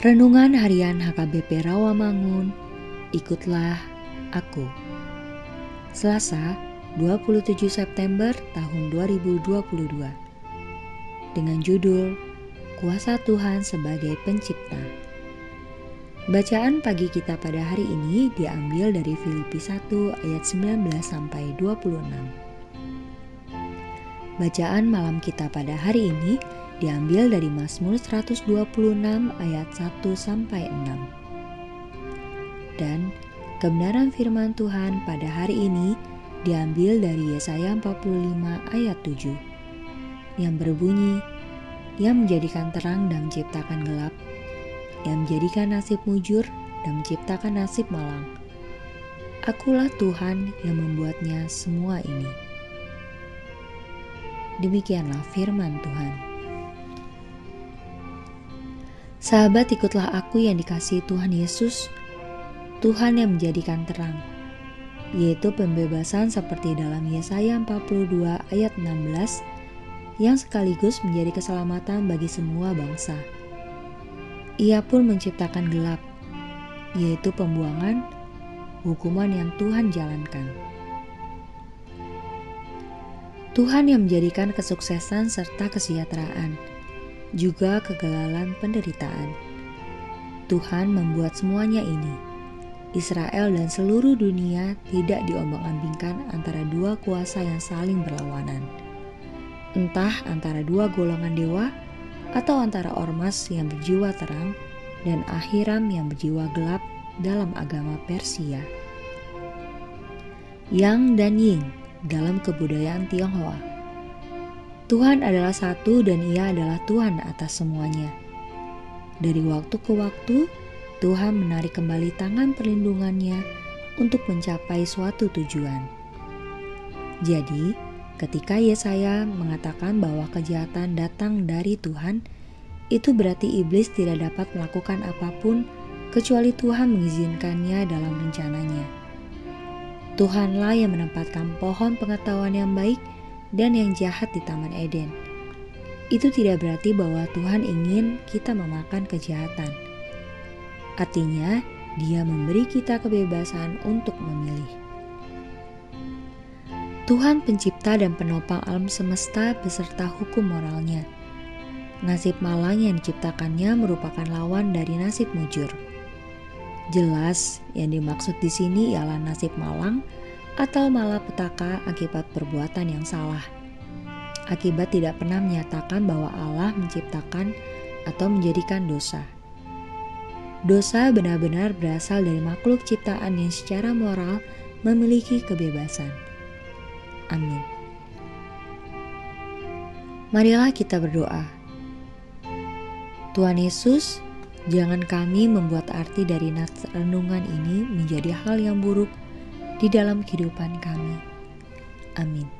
Renungan Harian HKBP Rawamangun, ikutlah aku. Selasa, 27 September tahun 2022. Dengan judul Kuasa Tuhan sebagai Pencipta. Bacaan pagi kita pada hari ini diambil dari Filipi 1 ayat 19 sampai 26. Bacaan malam kita pada hari ini diambil dari Mazmur 126 ayat 1 sampai 6. Dan kebenaran firman Tuhan pada hari ini diambil dari Yesaya 45 ayat 7 yang berbunyi yang menjadikan terang dan menciptakan gelap yang menjadikan nasib mujur dan menciptakan nasib malang Akulah Tuhan yang membuatnya semua ini Demikianlah firman Tuhan. Sahabat ikutlah aku yang dikasihi Tuhan Yesus, Tuhan yang menjadikan terang, yaitu pembebasan seperti dalam Yesaya 42 ayat 16 yang sekaligus menjadi keselamatan bagi semua bangsa. Ia pun menciptakan gelap, yaitu pembuangan, hukuman yang Tuhan jalankan. Tuhan yang menjadikan kesuksesan serta kesejahteraan juga kegagalan penderitaan. Tuhan membuat semuanya ini. Israel dan seluruh dunia tidak diombang-ambingkan antara dua kuasa yang saling berlawanan. Entah antara dua golongan dewa atau antara ormas yang berjiwa terang dan akhiram yang berjiwa gelap dalam agama Persia. Yang dan Ying dalam kebudayaan Tionghoa Tuhan adalah satu dan Ia adalah Tuhan atas semuanya. Dari waktu ke waktu, Tuhan menarik kembali tangan perlindungannya untuk mencapai suatu tujuan. Jadi, ketika Yesaya mengatakan bahwa kejahatan datang dari Tuhan, itu berarti iblis tidak dapat melakukan apa pun kecuali Tuhan mengizinkannya dalam rencananya. Tuhanlah yang menempatkan pohon pengetahuan yang baik dan yang jahat di Taman Eden. Itu tidak berarti bahwa Tuhan ingin kita memakan kejahatan. Artinya, Dia memberi kita kebebasan untuk memilih. Tuhan pencipta dan penopang alam semesta beserta hukum moralnya. Nasib malang yang diciptakannya merupakan lawan dari nasib mujur. Jelas, yang dimaksud di sini ialah nasib malang atau malah petaka akibat perbuatan yang salah. Akibat tidak pernah menyatakan bahwa Allah menciptakan atau menjadikan dosa. Dosa benar-benar berasal dari makhluk ciptaan yang secara moral memiliki kebebasan. Amin. Marilah kita berdoa. Tuhan Yesus, jangan kami membuat arti dari renungan ini menjadi hal yang buruk di dalam kehidupan kami. Amin.